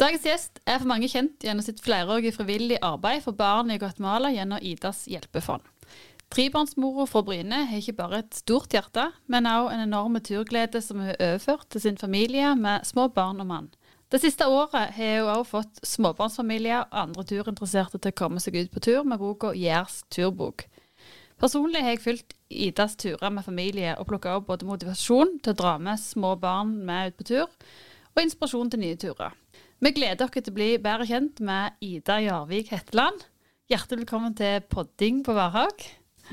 Dagens gjest er for mange kjent gjennom sitt flerårige frivillig arbeid for barn i Guatemala gjennom Idas hjelpefond. Trebarnsmora fra Bryne har ikke bare et stort hjerte, men også en enorm turglede som hun har overført til sin familie med små barn og mann. Det siste året har hun også fått småbarnsfamilier og andre turinteresserte til å komme seg ut på tur med boka Gjærs turbok. Personlig har jeg fulgt Idas turer med familie og plukka opp både motivasjon til å dra med små barn med ut på tur, og inspirasjon til nye turer. Vi gleder dere til å bli bedre kjent med Ida Jarvik Hetteland. Hjertelig velkommen til podding på Varhaug.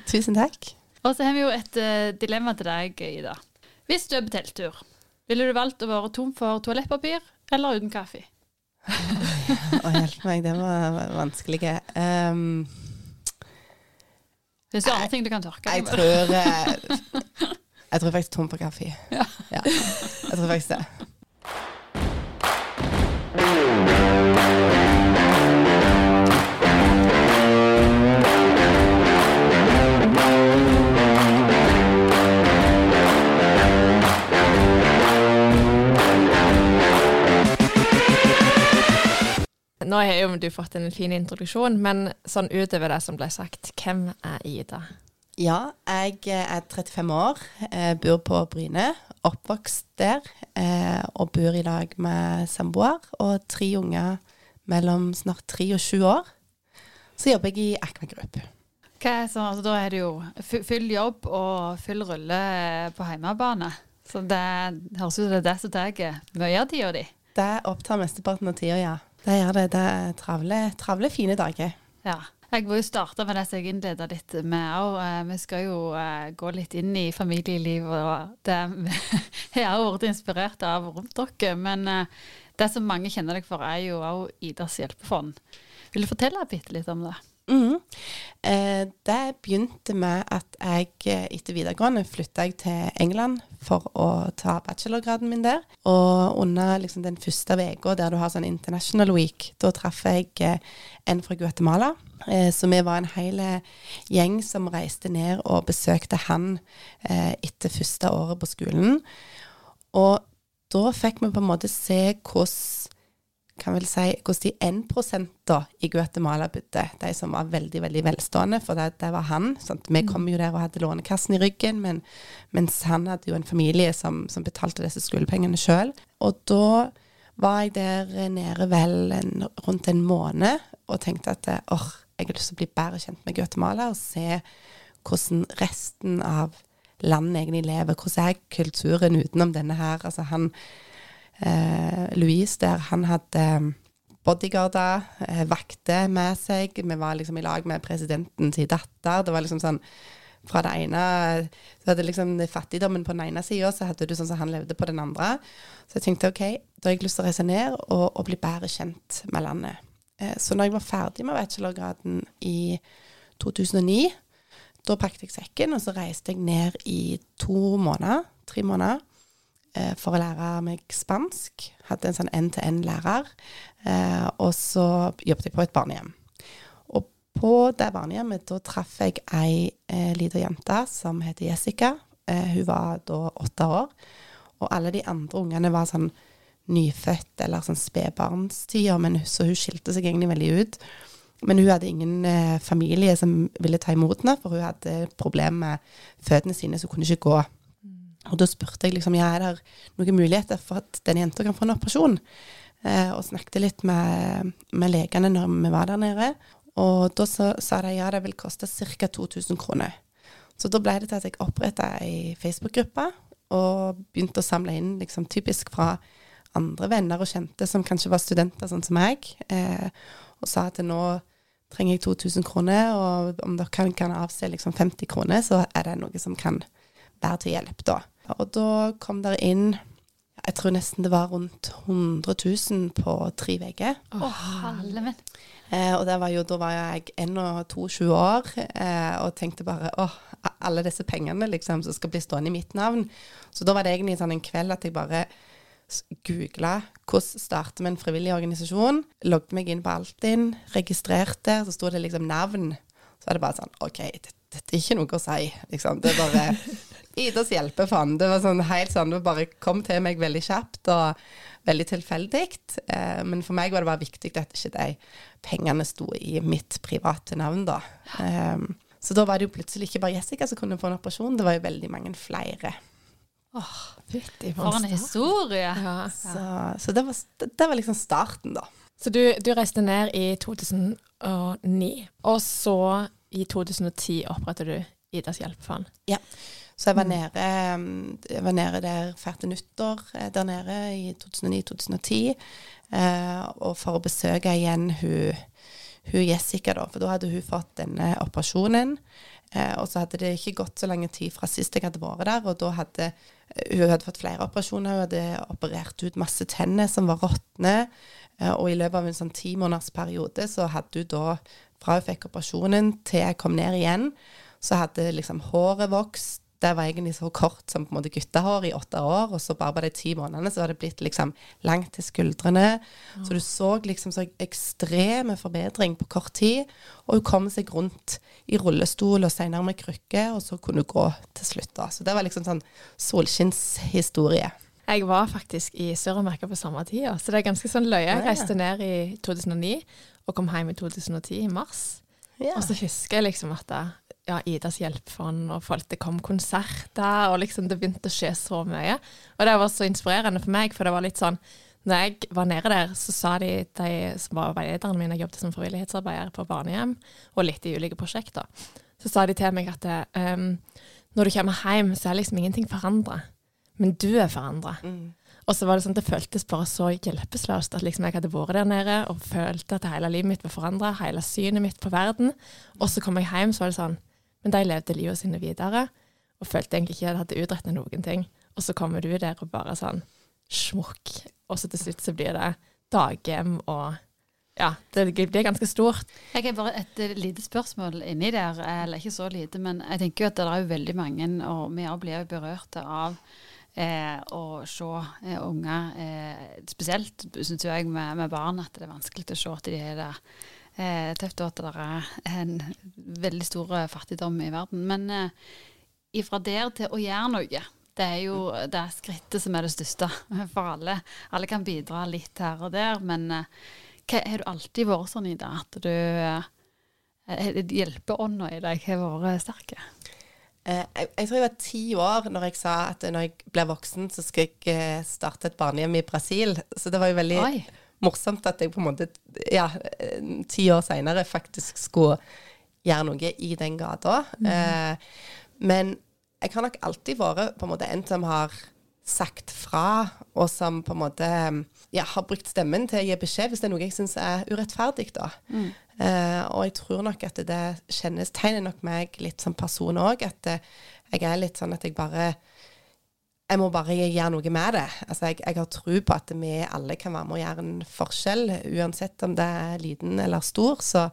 Tusen takk. Og så har vi jo et uh, dilemma til deg, Ida. Hvis du er på telttur, ville du valgt å være tom for toalettpapir eller uten kaffe? Å, hjelpe meg, det var vanskelig. Um, Fins det andre ting du kan tørke jeg tror uh, Jeg tror faktisk tom for kaffe. Ja. ja. Jeg tror faktisk det. Nå har jo du fått en fin introduksjon, men sånn utover det som ble sagt, hvem er Ida? Ja, jeg er 35 år, eh, bor på Bryne, oppvokst der, eh, og bor i lag med samboer og tre unger mellom snart tre og sju år. Så jobber jeg i Aqua Group. Så, altså, da er det jo full jobb og full rulle på hjemmebane. Så det høres ut som det er det som tar mye av tida di. Det opptar mesteparten av tida, ja. Det gjør det. Det er travle, travle fine dager. Ja. Jeg må jo starte med det som jeg innleda litt med òg. Eh, vi skal jo uh, gå litt inn i familielivet, og det har vært inspirert av rundt dere. Men uh, det som mange kjenner deg for, er jo òg Idas hjelpefond. Vil du fortelle bitte litt om det? Mm. Eh, det begynte med at jeg eh, etter videregående flytta til England for å ta bachelorgraden min der. Og under liksom, den første uka der du har sånn International Week, da traff jeg eh, en fra Guatemala. Eh, så vi var en hel eh, gjeng som reiste ned og besøkte han eh, etter første året på skolen. Og da fikk vi på en måte se hvordan kan vel si hvordan de 1 da i Guatemala bodde. De som var veldig veldig velstående, for det, det var han. Sant? Vi kom jo der og hadde Lånekassen i ryggen, men, mens han hadde jo en familie som, som betalte disse skolepengene sjøl. Og da var jeg der nede vel en, rundt en måned og tenkte at åh, jeg har lyst til å bli bedre kjent med Guatemala og se hvordan resten av landet egentlig lever. Hvordan er kulturen utenom denne her? Altså han eh, Louise der, han hadde eh, bodyguarder, eh, vakter med seg. Vi var liksom i lag med presidenten sin datter. Det var liksom sånn fra det ene Så hadde liksom fattigdommen på den ene sida, så hadde du sånn som han levde på den andre. Så jeg tenkte OK, da har jeg lyst til å reise ned og, og bli bedre kjent med landet. Eh, så når jeg var ferdig med bachelorgraden i 2009, da pakket jeg sekken, og så reiste jeg ned i to måneder, tre måneder, eh, for å lære meg spansk. Hadde en sånn end-til-end-lærer. Eh, og så jobbet jeg på et barnehjem. Og på det barnehjemmet da traff jeg ei eh, lita jente som heter Jessica. Eh, hun var da åtte år. Og alle de andre ungene var sånn nyfødt eller sånn spedbarnstider, så hun skilte seg egentlig veldig ut. Men hun hadde ingen eh, familie som ville ta imot henne, for hun hadde problemer med føttene sine, så hun kunne ikke gå. Og da spurte jeg liksom, er det noen muligheter for at den jenta kan få en operasjon. Eh, og snakket litt med, med, legene når vi var der nede. Og da så, sa de ja, det vil koste ca. 2000 kroner. Så da ble det til at jeg oppretta ei Facebook-gruppe og begynte å samle inn liksom, typisk fra andre venner og kjente som kanskje var studenter, sånn som meg, eh, og sa at nå trenger jeg 2000 kroner, og om dere kan, kan avse liksom 50 kroner, så er det noe som kan være til hjelp, da. Og da kom det inn jeg tror nesten det var rundt 100 000 på tre uker. Oh, eh, og var jo, da var jeg 21 år eh, og tenkte bare åh, alle disse pengene liksom, som skal bli stående i mitt navn. Så da var det egentlig sånn en kveld at jeg bare googla hvordan starte med en frivillig organisasjon. Logget meg inn på Altinn, registrerte, så sto det liksom navn. Så var det bare sånn OK, dette, dette er ikke noe å si. Liksom. Det er bare Idas hjelpefond. Det var sånn helt sånn, det bare kom til meg veldig kjapt. Og veldig tilfeldig. Eh, men for meg var det bare viktig at ikke de pengene sto i mitt private navn, da. Eh, så da var det jo plutselig ikke bare Jessica som kunne få en operasjon, det var jo veldig mange flere. Åh, fytti For en historie. Ja. Så, så det, var, det var liksom starten, da. Så du, du reiste ned i 2009, og så i 2010 opprettet du Idas hjelpefond. Så jeg var Mm. nede, mm, jeg var nede der hvert nyttår eh, der nede i 2009-2010. Eh, og for å besøke igjen hun, hun Jessica, da. For da hadde hun fått denne operasjonen. Eh, og så hadde det ikke gått så lang tid fra sist jeg hadde vært der. Og da hadde hun hadde fått flere operasjoner. Hun hadde operert ut masse tenner som var råtne. Eh, og i løpet av en sånn ti måneders periode så hadde hun da, fra hun fikk operasjonen til jeg kom ned igjen, så hadde liksom håret vokst. Det var egentlig så kort som på en måte guttehår i åtte år, og så bare på de ti månedene så var det blitt liksom langt til skuldrene. Så du så liksom så ekstreme forbedring på kort tid. Og hun kom seg rundt i rullestol og senere med krykke, og så kunne hun gå til slutt. da. Så det var liksom sånn solskinnshistorie. Jeg var faktisk i Sør-Amerika på samme tida, så det er ganske sånn løye. Jeg reiste ned i 2009 og kom hjem i 2010, i mars. Ja. Og så husker jeg liksom at det, ja, Idas hjelpefond og folk, det kom konserter, og liksom det begynte å skje så mye. Og det var så inspirerende for meg, for det var litt sånn Når jeg var nede der, så sa de, de som var veilederne mine, jeg jobbet som frivillighetsarbeider på barnehjem, og litt i ulike prosjekter, så sa de til meg at um, når du kommer hjem, så er liksom ingenting forandra. Men du er forandra. Mm. Og så var det sånn det føltes bare så hjelpeløst at liksom jeg hadde vært der nede og følte at hele livet mitt var forandra, hele synet mitt på verden. Og så kom jeg hjem, så var det sånn Men de levde livet sine videre og følte egentlig ikke at de hadde utrettet noen ting. Og så kommer du der og bare sånn smukk. Og så til slutt så blir det daghjem og Ja, det blir ganske stort. Jeg har bare et eh, lite spørsmål inni der, eller ikke så lite, men jeg tenker jo at det er jo veldig mange, og vi òg blir berørte av eh, å se eh, unger, eh, spesielt syns jeg med, med barn, at det er vanskelig å se at de er der. Eh, tøft at det er en veldig stor eh, fattigdom i verden. Men eh, ifra der til å gjøre noe, det er jo det skrittet som er det største for alle. Alle kan bidra litt her og der, men eh, har du alltid vært sånn i det? At du eh, Hjelpeånda i deg har vært sterk? Eh, jeg, jeg tror jeg var ti år når jeg sa at når jeg blir voksen, så skal jeg eh, starte et barnehjem i Brasil. Så det var jo veldig Oi. Morsomt at jeg på en måte, ja, ti år seinere faktisk skulle gjøre noe i den gata. Eh, men jeg har nok alltid vært på en måte en som har sagt fra, og som på en måte ja, har brukt stemmen til å gi beskjed hvis det er noe jeg syns er urettferdig, da. Eh, og jeg tror nok at det kjennetegner nok meg litt som person òg, at eh, jeg er litt sånn at jeg bare jeg må bare gjøre noe med det. Altså, jeg, jeg har tro på at vi alle kan være med å gjøre en forskjell, uansett om det er liten eller stor. Så,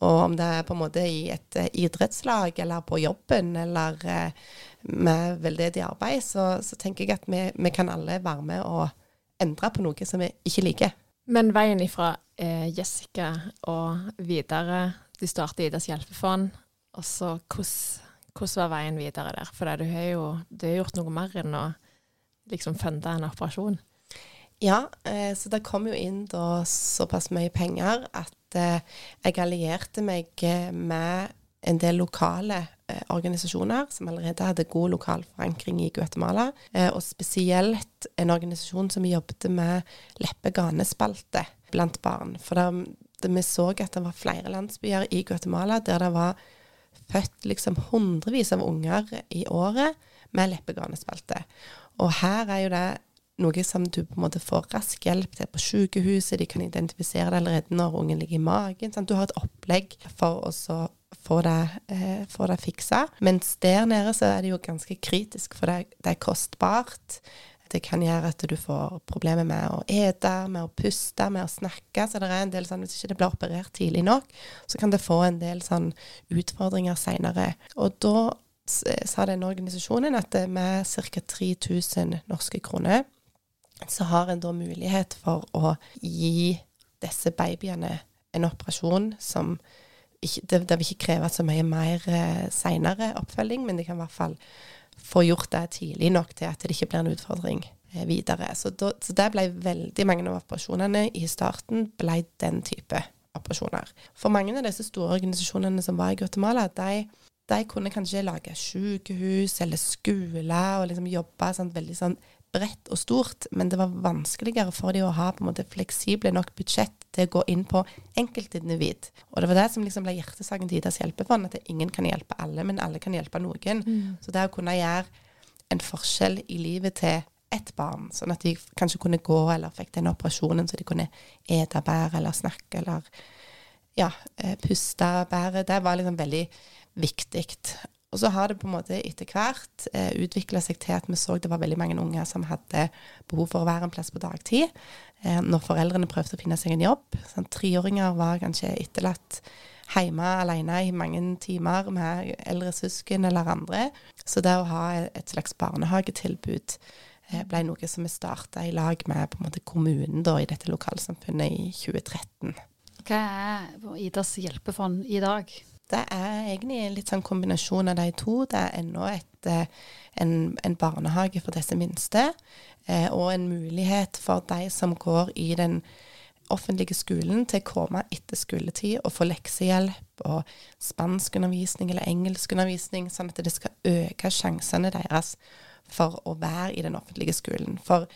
og om det er på en måte i et eh, idrettslag eller på jobben eller eh, med veldedig arbeid, så, så tenker jeg at vi, vi kan alle være med og endre på noe som vi ikke liker. Men veien ifra eh, Jessica og videre Du startet Idas hjelpefond, og så hvordan, hvordan var veien videre der? For du har jo du har gjort noe mer enn å liksom funde en operasjon. Ja, eh, så det kom jo inn da såpass mye penger at eh, jeg allierte meg eh, med en del lokale eh, organisasjoner som allerede hadde god lokal forankring i Guatemala, eh, og spesielt en organisasjon som jobbet med leppe-ganespalte blant barn. For det, det, vi så at det var flere landsbyer i Guatemala der det var født liksom hundrevis av unger i året med leppeganespalte. Og her er jo det noe som du på en måte får rask hjelp til på sykehuset. De kan identifisere det allerede når ungen ligger i magen. Sant? Du har et opplegg for å få det, eh, få det fiksa. Mens der nede så er det jo ganske kritisk, for det, det er kostbart. Det kan gjøre at du får problemer med å ete, med å puste, med å snakke. Så det er en del sånn, hvis ikke det blir operert tidlig nok, så kan det få en del sånn utfordringer seinere. Og da sa denne organisasjonen at med ca. 3000 norske kroner så har en da mulighet for å gi disse babyene en operasjon som ikke, det, det vil ikke kreve så mye mer eh, seinere oppfølging, men det kan i hvert fall få gjort det tidlig nok til at det ikke blir en utfordring eh, videre. Så, da, så der ble veldig mange av operasjonene i starten ble den type operasjoner. For mange av disse store organisasjonene som var i Guatemala, de, de kunne kanskje lage sykehus eller skoler og liksom jobbe sånn, veldig sånn bredt og stort, men det var vanskeligere for dem å ha på en måte fleksible nok budsjett til å gå inn på enkeltindivid. Og det var det som liksom ble hjertesaken til Idas hjelpefond, at ingen kan hjelpe alle, men alle kan hjelpe noen. Mm. Så det å kunne gjøre en forskjell i livet til ett barn, sånn at de kanskje kunne gå eller fikk den operasjonen så de kunne ete bedre eller snakke eller ja, eh, puste bedre, det var liksom veldig viktig. Og så har det på en måte etter hvert eh, utvikla seg til at vi så det var veldig mange unger som hadde behov for å være en plass på dagtid. Eh, når foreldrene prøvde å finne seg en jobb. Sånn, treåringer var kanskje etterlatt hjemme alene i mange timer med eldre søsken eller andre. Så det å ha et slags barnehagetilbud eh, ble noe som vi starta i lag med måte kommunen da, i dette lokalsamfunnet i 2013. Hva er Idas hjelpefond i dag? Det er egentlig en litt sånn kombinasjon av de to. Det er ennå et, eh, en, en, barnehage for disse minste, eh, og en mulighet for de som går i den offentlige skolen, til å komme etter skoletid og få leksehjelp og spanskundervisning eller engelskundervisning, sånn at det skal øke sjansene deres for å være i den offentlige skolen. For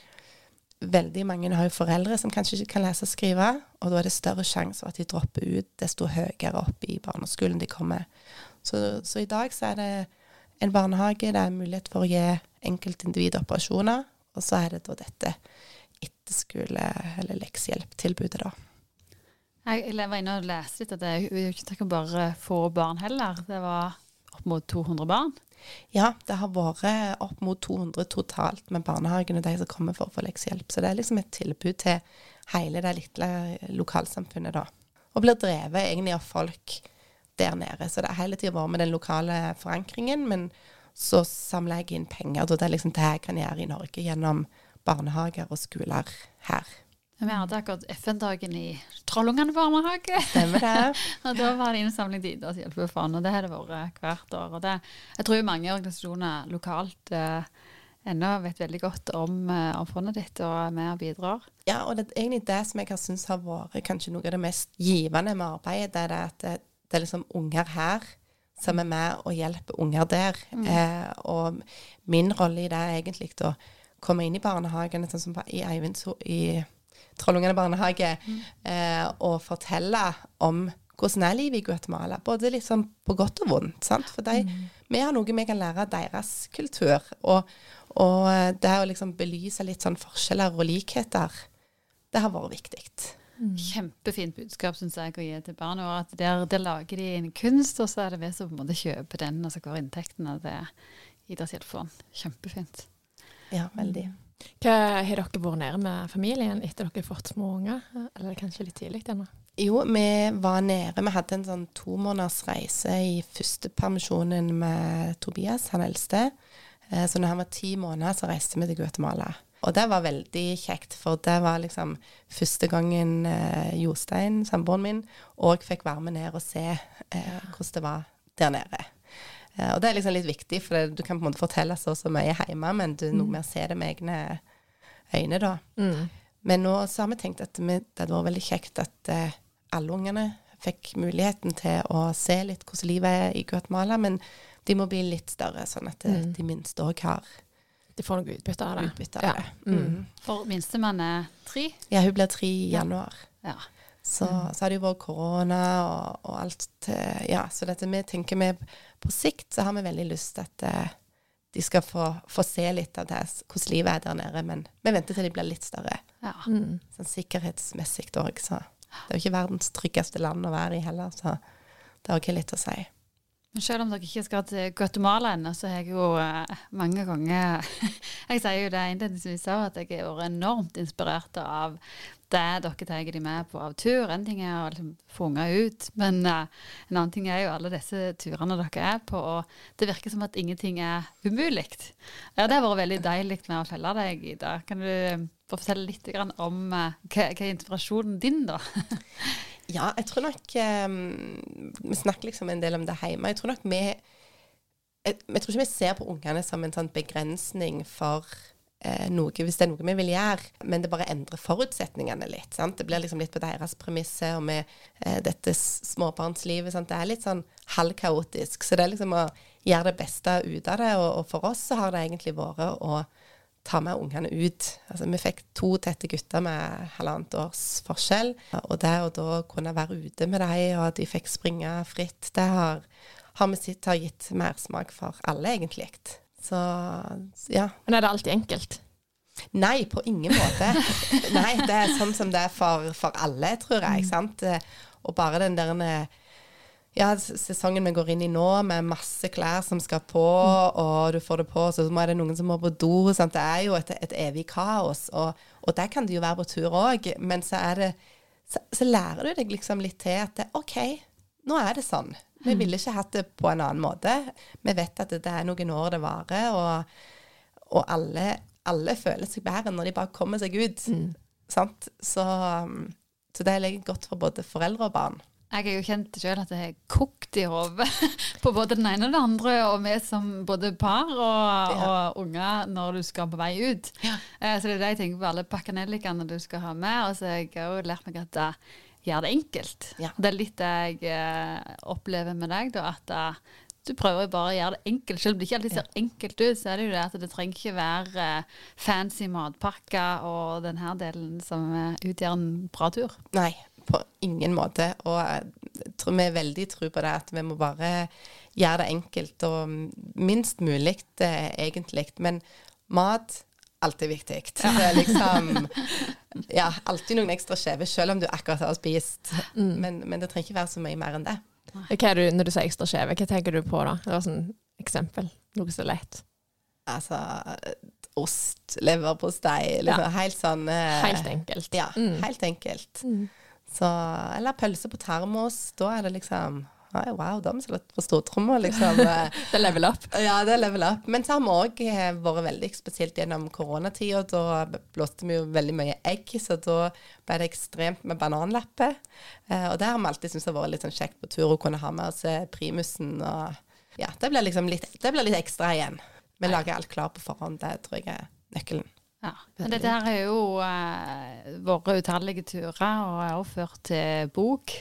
veldig mange har jo foreldre som kanskje ikke kan lese og skrive, og da er det større sjanse for at de dropper ut desto høyere opp i barneskolen de kommer. Så, så, i dag så er det en barnehage, det er mulighet for å gi enkeltindivid operasjoner, og så er det da dette etterskole- eller leksehjelptilbudet, da. Jeg var inne og leste litt at det er ikke bare få barn heller. Det var opp mot 200 barn. Ja, det har vært opp mot 200 totalt med barnehagene og de som kommer for å få leksehjelp. Så det er liksom et tilbud til hele det lille lokalsamfunnet, da. Og blir drevet egentlig av folk der nede. Så det er hele tida vært med den lokale forankringen, men så samler jeg inn penger. Da det er liksom det jeg kan gjøre i Norge gjennom barnehager og skoler her. Vi hadde akkurat FN-dagen i Trollungene barnehage. Stemmer det. og da var det innsamling til Idas hjelpefond, og det har det vært hvert år. Og det, jeg tror mange organisasjoner lokalt eh, ennå vet veldig godt om, eh, om, fondet ditt og er med og bidrar. Ja, og det er egentlig det som jeg har syntes har vært kanskje noe av det mest givende med arbeidet. Det er det at det, det er liksom unger her som er med og hjelper unger der. Mm. Eh, og min rolle i det er egentlig å komme inn i barnehagene, sånn som i Eivinds i Trollungene barnehage mm. eh, og fortelle om hvordan er livet i Guatemala. Både sånn på godt og vondt. sant? For de, mm. vi har noe vi kan lære av deres kultur. Og, og eh, det å liksom belyse litt sånn forskjeller og likheter, det har vært viktig. Mm. Kjempefint budskap, syns jeg, å gi til barna. Og at der, der, lager de en kunst, og så er det vi som på en måte kjøper den, og så går inntektene til Idas Hjelpefond. Kjempefint. Ja, veldig. Hva Har dere vært nede med familien etter dere har fått små unger, eller er kanskje litt tidlig ennå? Jo, vi var nede. Vi hadde en sånn to måneders reise i første permisjonen med Tobias, han eldste. Eh, så når han var ti måneder, så reiste vi til Guatemala. Og det var veldig kjekt, for det var liksom første gangen eh, Jostein, samboeren min, òg fikk være med ned og se eh, hvordan det var der nede. Eh, og det er liksom litt viktig, for du kan på en måte fortelle så så mye hjemme, men du er noe mm. med å se det med egne øyne, da. Mm. Men nå så har vi tenkt at det hadde vært veldig kjekt at uh, alle ungene fikk muligheten til å se litt hvordan livet er i Guatemala, men de må bli litt større, sånn at mm. de minste òg har De får noe utbytte av det. Utbytte av ja. det. Mm. mm. For minstemann er tre? Ja, hun blir tre i januar. Ja. Ja. Så, mm. så har det jo vært korona og, og alt til Ja, så dette vi tenker vi På sikt så har vi veldig lyst til at uh, de skal få, få, se litt av det, hvordan livet er der nede. Men vi venter til de blir litt større. Ja. Mm. Sånn sikkerhetsmessig òg, så det er jo ikke verdens tryggeste land å være i heller, så det har ikke litt å si. Men selv om dere ikke skal til Guatemala ennå, så har jeg jo uh, mange ganger Jeg sier jo det innledningsvis òg, at jeg er enormt inspirert av dere tar de med på av tur. En ting er å liksom få unger ut, men uh, en annen ting er jo alle disse turene dere er på. Og det virker som at ingenting er umulig. Ja, det har vært veldig deilig med å følge deg, Ida. Kan du få fortelle litt om uh, hva, hva er inspirasjonen din, da? ja, jeg tror nok um, Vi snakker liksom en del om det hjemme. Jeg tror nok vi jeg, jeg tror ikke vi ser på ungene som en sånn begrensning for eh, noe hvis det er noe vi vil gjøre, men det bare endrer forutsetningene litt. Sant? Det blir liksom litt på deres premisser, og med eh, dette småbarnslivet. Sant? Det er litt sånn halvkaotisk. Så det er liksom å gjøre det beste ut av det, og, og for oss så har det egentlig vært å ta med ungene ut. Altså, vi fikk to tette gutter med halvannet års forskjell, og det å da kunne være ute med dem, og at de fikk springe fritt, det har, har vi sett har gitt mersmak for alle, egentlig. Så ja. Men er det alltid enkelt? Nei, på ingen måte. Nei, det er sånn som det er for, for alle, tror jeg. sant? Og bare den der ja, sesongen vi går inn i nå, med masse klær som skal på, og du får det på, så er det noen som må på do. Sant? Det er jo et, et evig kaos, og, og der kan det jo være på tur òg. Men så det så, så lærer du deg liksom litt til at det, OK, nå er det sånn. Vi ville ikke hatt det på en annen måte. Vi vet at det, det er noen år det varer, og, og alle, alle føler seg bedre når de bare kommer seg ut. Sant? Så, så det er godt for både foreldre og barn. Jeg har jo kjent sjøl at jeg har kokt i hodet på både den ene og den andre, og vi som både par og, og unger når du skal på vei ut. Ja. Eh, så det er det jeg tenker på alle pakkanellikene du skal ha med. Og så har jeg jo lært meg at det gjør det enkelt. Ja. Det er litt det jeg eh, opplever med deg, da, at eh, du prøver bare å gjøre det enkelt. Selv om det ikke alltid ser enkelt ut, så er det jo det at det trenger ikke være eh, fancy matpakker og den her delen som utgjør en bra tur. Nei, på ingen måte. Og jeg tror vi er veldig tro på det at vi må bare gjøre det enkelt og minst mulig egentlig. Men mat alltid viktig. Det er liksom Ja, alltid noen ekstra skjeve, selv om du akkurat har spist. Men, men det trenger ikke være så mye mer enn det. Du, når du sier ekstra skjeve, hva tenker du på da? Det var sånn eksempel. Noe så lett. Altså ost, leverpostei, liksom helt sånn eh, Helt enkelt. Ja, Mm. helt enkelt. Mm. Så, eller pølse på termos. Da er det liksom Oi, Wow, da har vi spilt på stortromma, liksom. eh. Det er level up. Ja, det er level up. Men så har vi òg vært veldig spesielt gjennom koronatida. Da blåste vi jo veldig mye egg, så da ble det ekstremt med bananlapper. Eh, og det har vi alltid syntes har vært litt sånn kjekt på tur å kunne ha med oss eh, primusen. Og ja, det blir liksom litt, det blir litt ekstra igjen. Vi lager alt klart på forhånd. Det tror jeg er nøkkelen. Ja. Men dette her er jo eh, våre utallige turer, og er også ført til bok.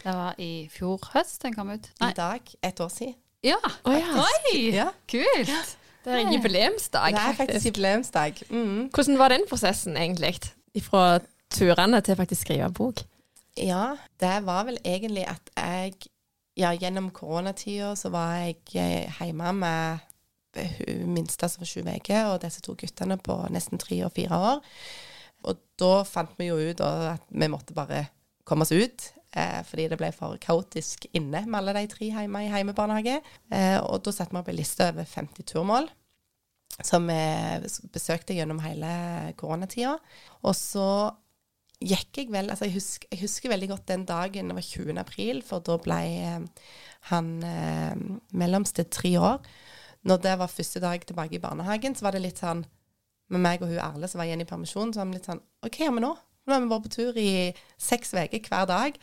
Det var i fjor høst den kom ut. I dag, ett år siden. Ja! Oh, ja. Oi! Ja, Kult! Det er en jubileumsdag, det er faktisk jubileumsdag. Mm. Hvordan var den prosessen egentlig? Fra turene til faktisk skrive bok? Ja, det var vel egentlig at jeg Ja, gjennom koronatida så var jeg eh, hjemme med hun minste som var sju uker, og disse to guttene på nesten tre og fire år. Og da fant vi jo ut at vi måtte bare komme oss ut. Eh, fordi det ble for kaotisk inne med alle de tre hjemme i heimebarnehage. Eh, og da satte vi opp en liste over 50 turmål som vi besøkte gjennom hele koronatida. Og så gikk jeg vel altså jeg, husker, jeg husker veldig godt den dagen, det var 20. april, for da ble eh, han eh, mellomste tre år. Når det var første dag tilbake i barnehagen, så var det litt sånn Med meg og hun Erle som var igjen i permisjon, så var vi litt sånn OK, hva gjør vi nå? Nå har vi vært på tur i seks uker hver dag.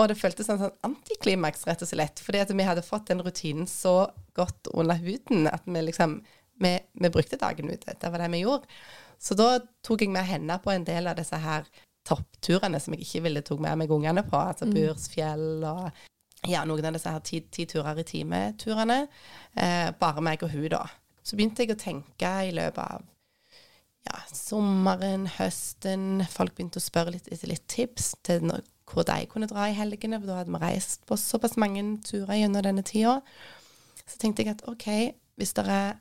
Og det føltes en sånn antiklimaks, rett og slett. Fordi at vi hadde fått den rutinen så godt under huden at vi liksom Vi, vi brukte dagen ute. Det var det vi gjorde. Så da tok jeg med henne på en del av disse her toppturene som jeg ikke ville tok med meg ungene på. Altså Bursfjell og ja, noen av disse her ti, ti turer i time-turene. Eh, bare meg og hun, da. Så begynte jeg å tenke i løpet av ja, sommeren, høsten. Folk begynte å spørre litt etter litt tips til når, hvor de kunne dra i helgene, for da hadde vi reist på såpass mange turer gjennom denne tida. Så tenkte jeg at OK, hvis det er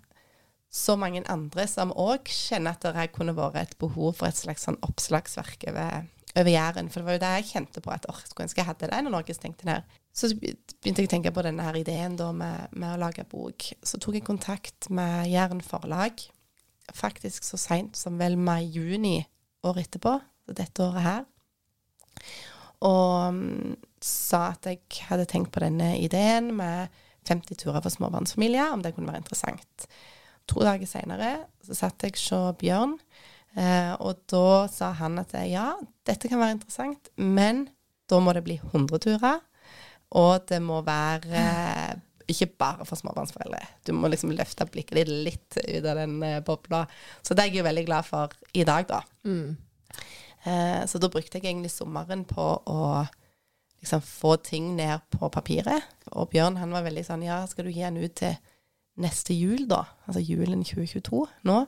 så mange andre som òg kjenner at det kunne vært et behov for et slags sånn oppslagsverk over, over Jæren. For det var jo det jeg kjente på at åh, skulle ønske jeg hadde det når Norge stengte ned. Så begynte jeg å tenke på denne her ideen da med, med å lage bok. Så tok jeg kontakt med Jæren forlag, faktisk så seint som vel mai-juni året etterpå, dette året her. Og um, sa at jeg hadde tenkt på denne ideen med 50 turer for småbarnsfamilier, om det kunne være interessant. To dager seinere satt jeg hos Bjørn, eh, og da sa han at ja, dette kan være interessant, men da må det bli 100 turer, og det må være ikke bare for småbarnsforeldre. Du må liksom løfte blikket ditt litt ut av den eh, bobla. Så det er jeg jo veldig glad for i dag, da. Mm. Eh, så da brukte jeg egentlig sommeren på å liksom få ting ned på papiret. Og Bjørn han var veldig sånn Ja, skal du gi den ut til neste jul, da? Altså julen 2022 nå?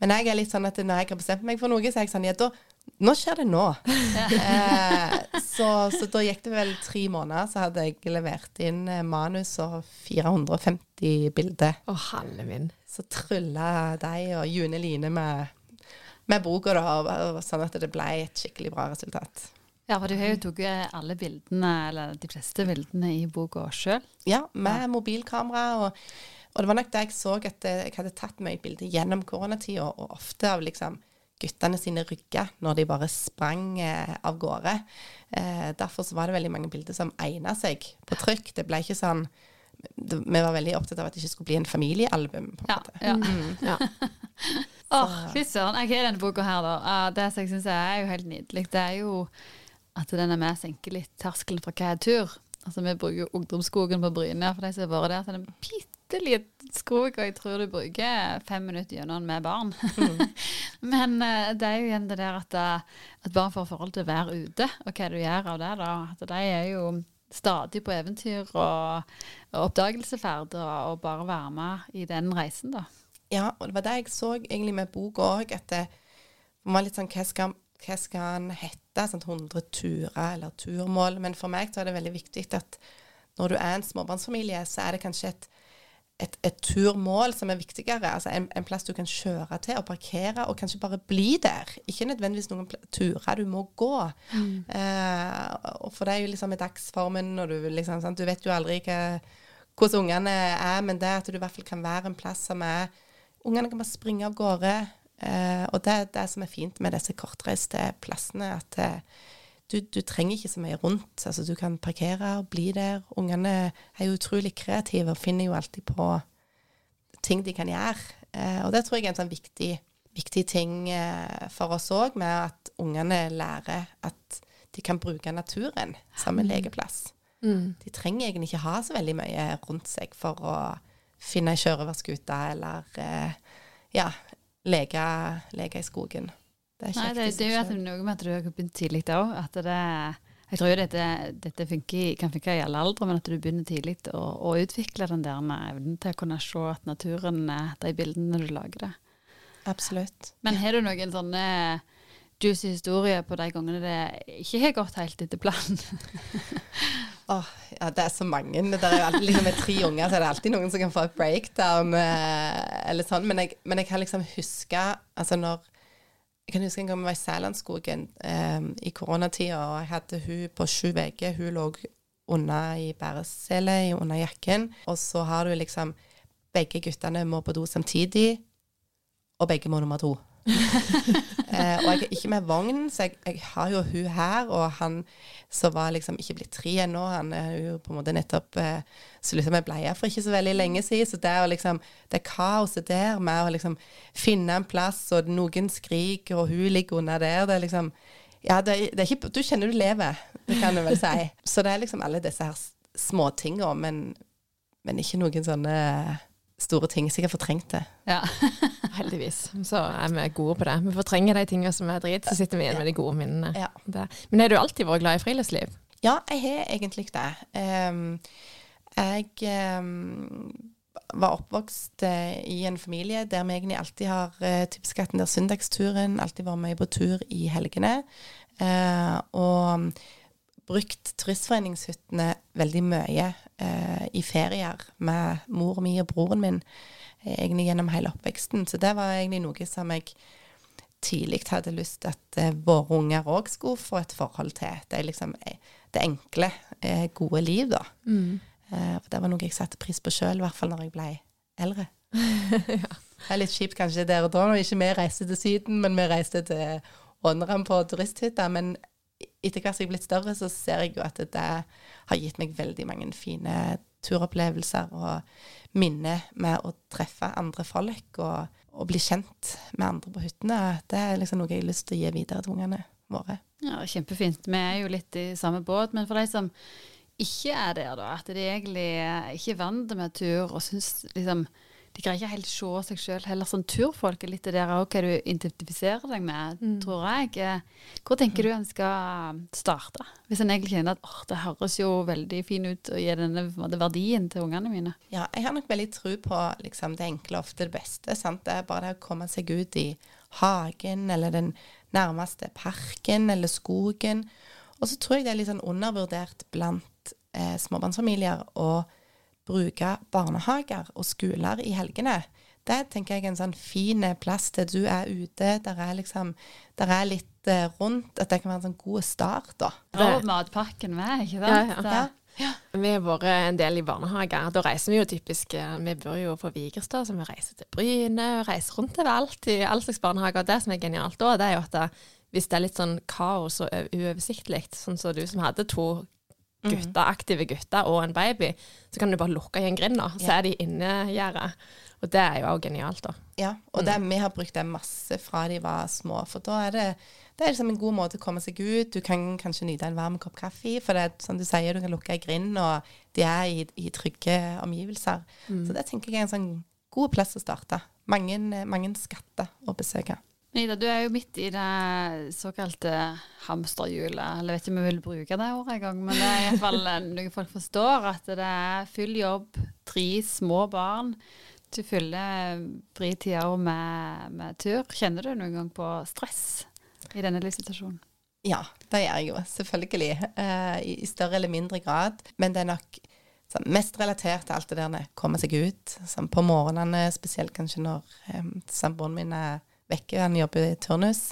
Men jeg er litt sånn at når jeg har bestemt meg for noe, så er jeg sånn Ja, da Nå skjer det nå. eh, så, så da gikk det vel tre måneder, så hadde jeg levert inn eh, manus og 450 bilder. Å, halve min. Så trylla de og June Line med, med boka, da, sånn at det ble et skikkelig bra resultat. Ja, for du har jo tatt alle bildene, eller de fleste bildene i boka sjøl. Ja, med mobilkamera. Og, og, det var nok da jeg så at jeg hadde tatt mye bilder gjennom koronatida, og ofte av liksom guttene sine rygger når de bare sprang eh, av gårde. Eh, derfor så var det veldig mange bilder som egna seg på trykk. Det ble ikke sånn det, Vi var veldig opptatt av at det ikke skulle bli en familiealbum. på en Ja, måte. ja. Mm. ja. Åh, fy søren. Jeg har denne boka her, da. Det som jeg syns er jo helt nydelig, det er jo at den er med og senker litt terskelen for hva er tur. Altså, vi bruker jo Ungdomsskogen på Bryne for de som har vært der. Så det er en bitte liten skog, og jeg tror du bruker fem minutter gjennom den med barn. Men uh, det er jo igjen det der at, eh, at barn får forhold til å være ute, og hva du gjør av det. da. At de er jo stadig på eventyr og, og oppdagelsesferd, og, og bare være med i den reisen, da. Ja, og det var det jeg så egentlig med boka òg, at det var litt sånn Hva skal, hva skal han hete? Sånn 100 turer eller turmål? Men for meg så er det veldig viktig at når du er en småbarnsfamilie, så er det kanskje et, et, et turmål som er viktigere. Altså en, en plass du kan kjøre til og parkere, og kanskje bare bli der. Ikke nødvendigvis noen turer du må gå. Eh, og for det er jo liksom i dagsformen, og du liksom sant? Du vet jo aldri hva, hvordan ungene er, men det at du i hvert fall kan være en plass som er Ungene kan bare springe av gårde. Eh, og det er det som er fint med disse kortreiste plassene, at eh, du, du trenger ikke så mye rundt. Altså, du kan parkere og bli der. Ungene er jo utrolig kreative og finner jo alltid på ting de kan gjøre. Eh, og det tror jeg er en sånn viktig, viktig ting eh, for oss òg, med at ungene lærer at de kan bruke naturen som en lekeplass. Mm. De trenger egentlig ikke ha så veldig mye rundt seg for å finne ei sjørøverskute eller eh, ja, leke, leke i skogen. Det er Nei, det, det, det er jo noe med at du har begynt tidlig òg. At det Jeg tror jo dette, dette funker, kan funke i alle aldre, men at du begynner tidlig å, å utvikle den der evnen til å kunne se at naturen de bildene du lager det. Absolutt. Men har du noen sånne juicy historier på de gangene det ikke har gått helt etter planen? Åh, ja, det er så mange. Det er jo alltid, liksom, med tre unger så er det alltid noen som kan få et breakdown. Eh, eller sånn. Men jeg, men jeg kan liksom huske altså når, Jeg kan huske en gang vi var i Sælandskogen um, i koronatida, og jeg hadde hun på sju uker. Hun lå under i bæresele under jakken. Og så har du liksom Begge guttene må på do samtidig, og begge må nummer to. eh, og jeg er ikke med vogn, så jeg, jeg har jo hun her, og han som var liksom ikke blitt tre ennå, han er jo på en måte nettopp eh, slutta med bleie for ikke så veldig lenge siden. Så det er liksom det kaoset der med å liksom finne en plass, og noen skriker, og hun ligger under der, det er liksom Ja, det, det er ikke Du kjenner du lever, det kan du vel si. Så det er liksom alle disse her småtinga, men, men ikke noen sånne store ting. Sikkert fortrengt det. Ja. Heldigvis så er vi gode på det. Vi fortrenger de tingene som er drit, så sitter vi igjen med de gode minnene. Ja. Men har du alltid vært glad i friluftsliv? Ja, jeg har egentlig det. Um, jeg um, var oppvokst uh, i en familie der vi egentlig alltid har uh, typisk hatt den der søndagsturen, alltid vært med på tur i helgene. Uh, og brukt turistforeningshyttene veldig mye eh, i ferier med mor mi og broren min eh, egentlig gjennom hele oppveksten. Så det var egentlig noe som jeg tidlig hadde lyst til at eh, våre unger òg skulle få et forhold til. Det er liksom eh, det enkle, gode liv, da. Mm. det var noe jeg satte pris på sjøl, i hvert fall når jeg ble eldre. Det er litt kjipt kanskje der og da, når ikke vi reiste til Syden, men vi reiste til ånderen på turisthytta. Men etter hvert som jeg er blitt større, så ser jeg jo at det har gitt meg veldig mange fine turopplevelser og minner med å treffe andre folk og, og bli kjent med andre på hyttene. Det er liksom noe jeg har lyst til å gi videre til ungene våre. Ja, Kjempefint. Vi er jo litt i samme båt. Men for de som ikke er der, da, at de egentlig ikke er vant med tur og syns liksom De greier ikke helt se seg sjøl heller Sånn turfolk. er Litt det der òg hva du identifiserer deg med, tror jeg. Eh, Hvor tenker du en skal starte? Hvis en egentlig kjenner at åh, det høres jo veldig fin ut å gi denne verdien til ungene mine. Ja, jeg har nok veldig tro på liksom, det enkle ofte det beste. Sant? Det er bare det å komme seg ut i hagen eller den nærmeste parken eller skogen. Og så tror jeg det er litt sånn undervurdert blant eh, småbarnsfamilier å bruke barnehager og skoler i helgene. Det tenker jeg er en sånn fin plass til du er ute. Der er liksom Der er litt eh, rundt. At det kan være en sånn god start, da. Og matpakken med, ikke Ja, sant? ja. Ja. Vi har vært en del i barnehager. Da reiser vi jo typisk eh, Vi bor jo på Vigerstad, så vi reiser til Bryne. Reiser rundt overalt i all slags barnehager. Det som er genialt da, det er jo at hvis det er litt sånn kaos og uoversiktlig, sånn som du som hadde to gutter, aktive gutter og en baby, så kan du bare lukke igjen grinda, så er de innegjerdet. Og det er jo også genialt, da. Ja, og det, vi har brukt det masse fra de var små. For da er det, det er liksom en god måte å komme seg ut. Du kan kanskje nyte en varm kopp kaffe. For det er som du sier, du kan lukke ei grind, og de er i, i trygge omgivelser. Så det tenker jeg er en sånn god plass å starte. Mange, mange skatter å besøke. Ida, du er jo midt i det såkalte hamsterhjulet. Eller jeg vet ikke om vi vil bruke det ordet engang, men det er iallfall noe folk forstår. At det er full jobb, tre små barn. Du fyller fritida med, med tur. Kjenner du noen gang på stress i denne livssituasjonen? Ja, det gjør jeg jo, selvfølgelig. eh, i, I større eller mindre grad. Men det er nok sånn, mest relatert til alt det der med komme seg ut. Sånn, på morgenene, spesielt kanskje når um, samboeren min er vekke, han jobber i turnus.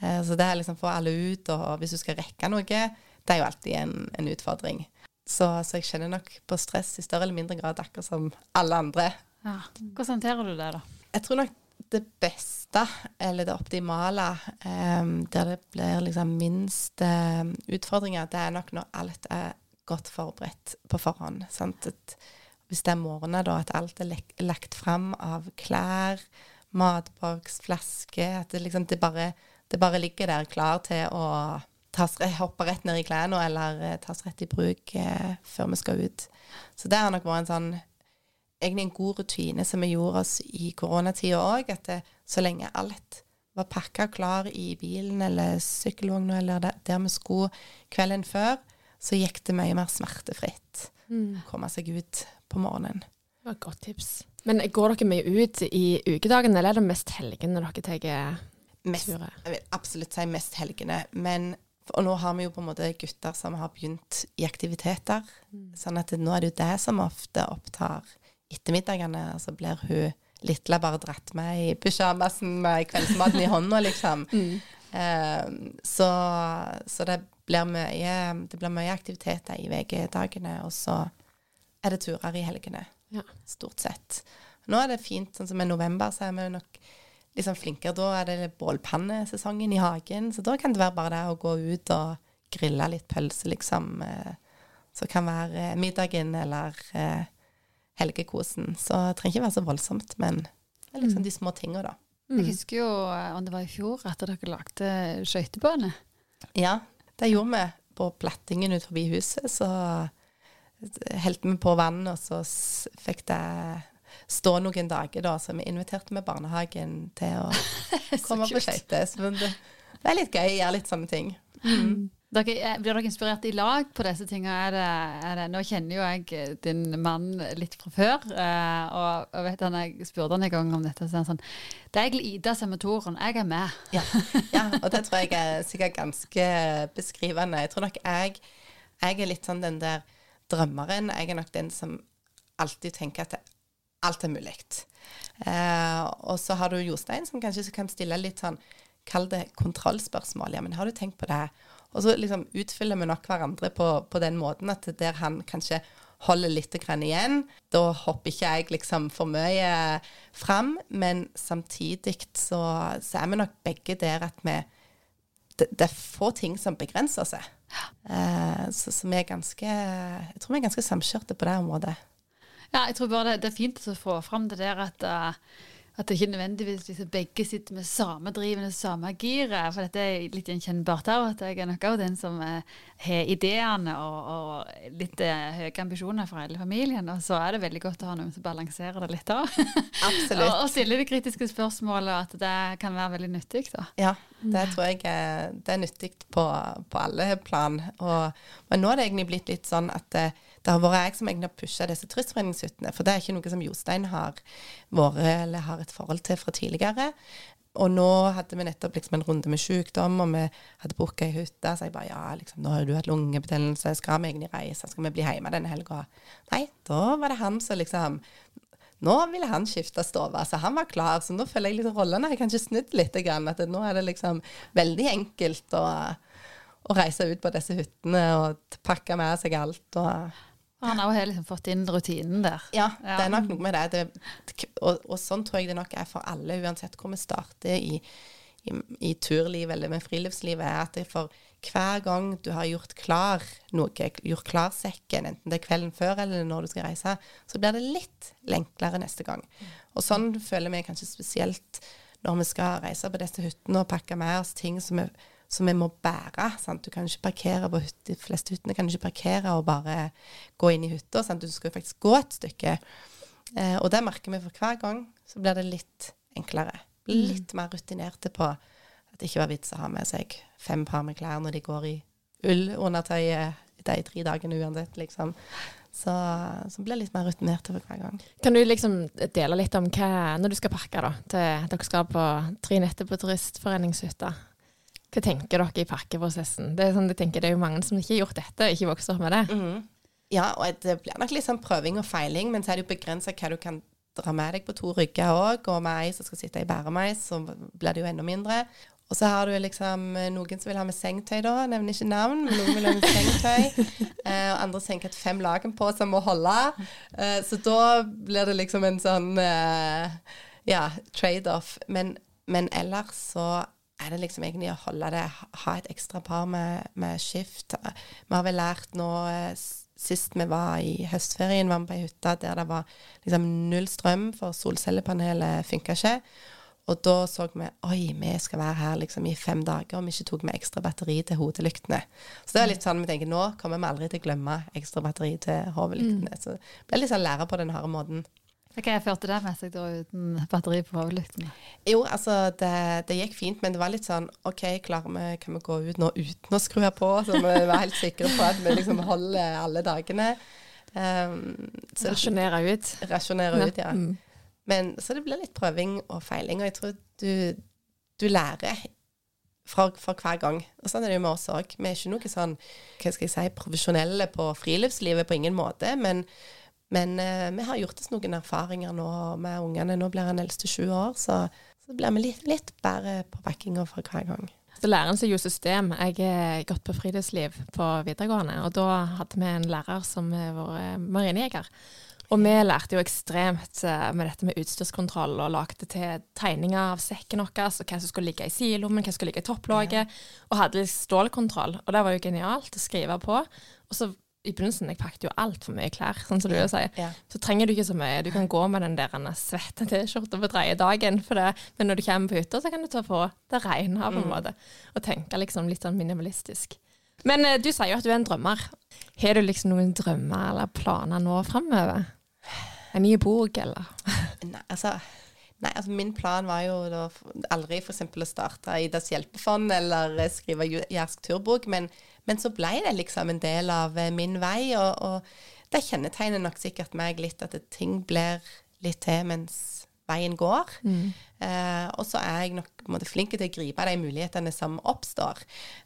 Eh, så det er liksom få alle ut, og hvis du skal rekke noe, det er jo alltid en, en utfordring. Så, så jeg kjenner nok på stress i større eller mindre grad, akkurat som alle andre. Ja. Hvordan håndterer du det, da? Jeg tror nok det beste, eller det optimale, um, der det blir liksom minst em, utfordringer, det er nok når alt er godt forberedt på forhånd. At hvis det er morgener, da, at alt er lagt fram av klær, matboks, flaske, at det liksom det bare, det bare ligger der klar til å tas, hoppe rett ned i klærne eller eh, tas rett i bruk eh, før vi skal ut. Så det har nok vært en sånn egentlig en god rutine som vi gjorde oss i koronatida òg, at det, så lenge alt var pakka klar i bilen eller sykkelvogna eller der, der vi skulle kvelden før, så gikk det mye mer smertefritt å komme seg ut på morgenen. Det var et godt tips. Men går dere mye ut i ukedagene, eller er det mest helgene dere tar turer? jeg vil absolutt si mest helgene, men og nå har vi jo på en måte gutter som har begynt i aktiviteter, sånn at nå er det jo det som ofte opptar ettermiddagene, og så blir hun lille bare dratt med i pysjamasen med kveldsmaten i hånda, liksom. Eh, så, så det blir mye Det blir mye aktiviteter i VG-dagene, og så er det turer i helgene, Ja. stort sett. Nå er det fint, sånn som i november, så er vi nok liksom flinkere. Da er det bålpannesesongen i hagen, så da kan det være bare det å gå ut og grille litt pølse, liksom. Eh, så kan være middagen eller eh, helgekosen. Så det trenger ikke være så voldsomt, men det er liksom de små tinga, da. Jeg husker jo eh, om det var i fjor at dere lagde skøytebane. Ja, det gjorde vi på plattingen ut forbi huset. Så helte vi på vann, og så fikk det stå noen dager, da. Så vi inviterte med barnehagen til å komme på skøyter. Så det, det er litt gøy å gjøre litt sånne ting. Dere, eh, blir dere inspirert i lag på disse tingene? Nå kjenner jo jeg eh, din mann litt fra før, eh, og jeg vet han, jeg spurte han en gang om dette, så han sånn Det er egentlig Ida som er motoren, jeg er med. Ja, ja, og det tror jeg er sikkert ganske beskrivende. Jeg tror nok jeg, jeg er litt sånn den der drømmeren. Jeg er nok den som alltid tenker at alt er mulig. Eh, og så har du Jostein, som kanskje kan stille litt sånn Kall det kontrollspørsmål. Ja, men har du tenkt på det? Og så liksom utfyller vi nok hverandre på, på den måten at der han kanskje holder litt igjen. Da hopper ikke jeg liksom for mye fram, men samtidig så, så er vi nok begge der at vi det, er få ting som begrenser seg. Eh, så, så vi er ganske Jeg tror vi er ganske samkjørte på det området. Ja, jeg tror bare det, det er fint å få fram det der at, eh, At det ikke nødvendigvis liksom, begge sitter med samme drivende, samme giret. For dette er litt gjenkjennbart av at jeg er nok òg den som eh, har ideene og, og litt eh, høye ambisjoner for hele familien. Og så er det veldig godt å ha noen som balanserer det litt òg. Absolutt. og, og stille de kritiske spørsmålene, og at det kan være veldig nyttig. da. Ja, det tror jeg er, det er nyttig på, på alle plan. Og, men nå er det egentlig blitt litt sånn at det, det har vært jeg som egentlig har pusha disse turistforeningshyttene. For det er ikke noe som Jostein har vært eller har et forhold til fra tidligere. Og nå hadde vi nettopp liksom en runde med sykdom, og vi hadde booka ei hytte. Så jeg bare ja, liksom, nå har du hatt lungebetennelse, skal vi egentlig reise, skal vi bli hjemme denne helga? Nei, da var det han som liksom nå ville han skifte stove, så han var klar. Så nå føler jeg liksom rollene har kanskje snudd litt. At nå er det liksom veldig enkelt å, å reise ut på disse hyttene og pakke med seg alt. og Han har liksom fått inn rutinen der. ja, det er nok noe med det. det og, og, sånn tror jeg det nok er for alle, uansett hvor vi starter i, i, i turlivet eller med friluftslivet, er at det for hver gang du har gjort klar noe, gjort klar sekken, enten det er kvelden før eller når du skal reise, så blir det litt enklere neste gang. Og sånn føler vi kanskje spesielt når vi skal reise på disse hyttene og pakke med oss ting som vi, som vi må bære. Sant? Du kan ikke parkere på hytte, De fleste hyttene kan du ikke parkere og bare gå inn i hytta. Du skal jo faktisk gå et stykke. Eh, og det merker vi for hver gang. Så blir det litt enklere. Litt mer rutinerte på at det ikke var vits å ha med seg fem par med klær når de går i ullundertøyet de tre dagene uansett, liksom. Så, så blir jeg litt mer rutinert over hver gang. Kan du liksom dele litt om hva, når du skal pakke da, til dere skal på tre netter på turistforeningshytta? Hva tenker dere i pakkeprosessen? Det er, sånn, tenker, det er jo mange som ikke har gjort dette, ikke vokser opp med det. Mhm. Ja, og det blir nok litt sånn prøving og feiling, men så er det jo begrensa hva du kan dra med deg på to rygger òg. Og med ei som skal sitte i bæremeis, så blir det jo enda mindre. Og så har du liksom eh, noen som vil ha med sengetøy, da. Nevner ikke navn, men noen vil ha med sengetøy. Eh, og andre tenker at fem laken på som må holde. Eh, så da blir det liksom en sånn eh, ja, trade-off. Men, men, ellers så er det liksom egentlig å holde det, ha et ekstra par med, med skift. Vi har vel lært nå eh, Sist vi var i høstferien, var vi på ei hytte der det var liksom null strøm, for solcellepanelet funka ikke. Og da så vi oi, vi skal være her liksom i fem dager om vi ikke tok med ekstra batteri til hodelyktene. Så det var litt sånn vi tenker nå kommer vi aldri til å glemme ekstra batteri til hodelyktene. Mm. Så det ble litt sånn lære på den harde måten. Hva førte det med seg da uten batteri på hovedlyktene? Jo, altså det, det, gikk fint, men det var litt sånn OK, klarer vi, kan vi gå ut nå uten å skru her på? Så vi var helt sikre på at vi liksom holder alle dagene. Um, rasjonere ut. Rasjonere ut, ja. Mm. Men, så det blir litt prøving og feiling, og jeg tror du, du lærer fra, for, hver gang. Og sånn er det jo med oss òg. Vi er ikke noe sånn hva skal jeg si, profesjonelle på friluftslivet på ingen måte, men men eh, vi har gjort oss noen erfaringer nå med ungene. Nå blir han eldste sju år, så, så blir vi litt, litt bedre på backinga for hver gang. Så lærer en seg jo system. Jeg har gått på friluftsliv på videregående, og da hadde vi en lærer som var marinejeger. Og vi lærte jo ekstremt eh, med dette med utstyrskontroll, og lagde til tegninger av sekken vår, og hva som skulle ligge i sidelommen, hva som skulle ligge i topplåget, og hadde litt stålkontroll. Og det var jo genialt å skrive på. Og så i begynnelsen jeg pakket jo altfor mye klær, sånn som du sier. Ja. Så trenger du ikke så mye. Du kan gå med den der svette T-skjorta på tredje dagen, det, men når du kommer på hytta, så kan du ta på det rene på en mm. måte, og tenke liksom litt sånn minimalistisk. Men uh, du sier jo at du er en drømmer. Har du liksom noen drømmer eller planer nå framover? En ny bok, eller? Nei, altså Nei, altså Min plan var jo da aldri f.eks. å starte Idas hjelpefond eller skrive Jærsk turbok, men men så ble det liksom en del av eh, min vei, og, og det kjennetegner nok sikkert meg litt at ting blir litt til mens veien går. Mm. Eh, og så er jeg nok måte, flink til å gripe de mulighetene som oppstår.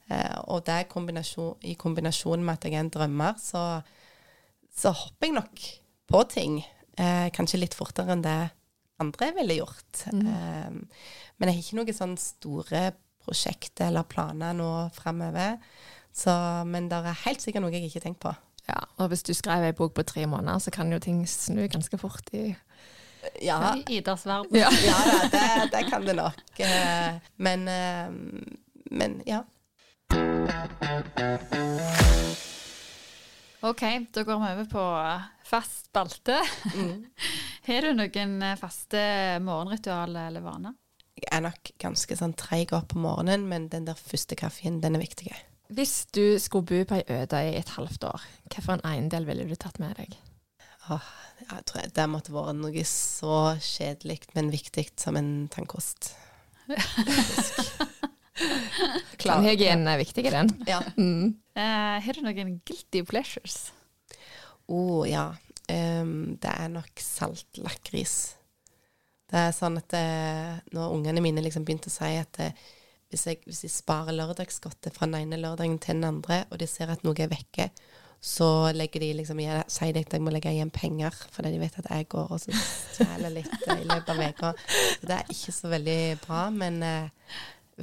Eh, og det kombinasjon, i kombinasjon med at jeg er en drømmer, så, så hopper jeg nok på ting. Eh, kanskje litt fortere enn det andre ville gjort. Mm. Eh, men jeg har ikke noen sånne store prosjekter eller planer nå fremover. Så, men det er helt sikkert noe jeg ikke har tenkt på. Ja, og hvis du skrev ei bok på tre måneder, så kan jo ting snu ganske fort i ja. I Idas verden. Ja, ja det, det, kan det nok. Eh, men, eh, men ja. OK, da går vi over på fast spalte. Mm. Har du noen eh, faste morgenritual eller vaner? Jeg er nok ganske sånn treig opp på morgenen, men den der første kaffen, den er viktig. Hvis du skulle bo på ei øde i et halvt år, hvilken eiendel ville du tatt med deg? Åh, jeg tror det måtte vært noe så kjedelig, men viktig som en tannkost. Tannhygienen er viktig, den. Ja. Mm. Uh, har du noen guilty pleasures? Å oh, ja. Um, det er nok salt lakris. Det er sånn at det, når ungene mine liksom begynte å si at det, hvis, jeg, hvis de sparer lørdagsgodtet fra den ene lørdagen til den andre, og de ser at noe er vekke, så legger de liksom, igjen, sier de at jeg må legge igjen penger, fordi de vet at jeg går og så stjeler litt eh, i løpet av uka. Det er ikke så veldig bra, men eh,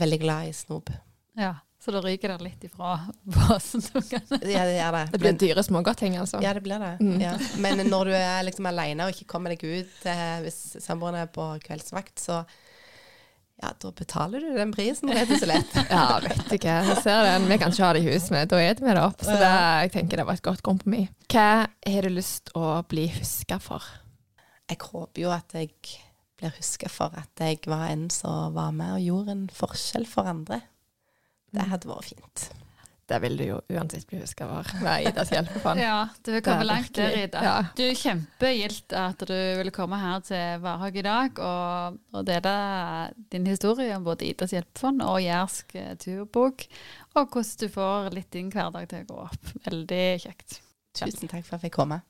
veldig glad i snop. Ja, så da ryker det litt ifra basen. Ja, det gjør det. Det blir Men- dyre smågodtting, altså. Ja, det blir det. Mm. Ja. Men når du er liksom alene og ikke kommer deg ut eh, hvis samboeren er på kveldsvakt, så ja, da betaler du den prisen, rett og slett. Ja, vet du hva. Jeg ser den. Vi kan ikke ha det i huset men Da spiser vi det opp. Så det, jeg tenker det var et godt kompromiss. Hva har du lyst å bli huska for? Jeg håper jo at jeg blir huska for at jeg var en som var med og gjorde en forskjell for andre. Det hadde vært fint. Det vil du jo uansett bli huska for. Med Idas hjelpefond. Ja, du vil komme langt der, Ida. ja. Du er kjempegildt at du ville komme her til Varhaug i dag og, og dele din historie om både Idas hjelpefond og Jærsk eh, turbok, og hvordan du får litt din hverdag til å gå opp. Veldig kjekt. Tusen takk for at jeg fikk komme.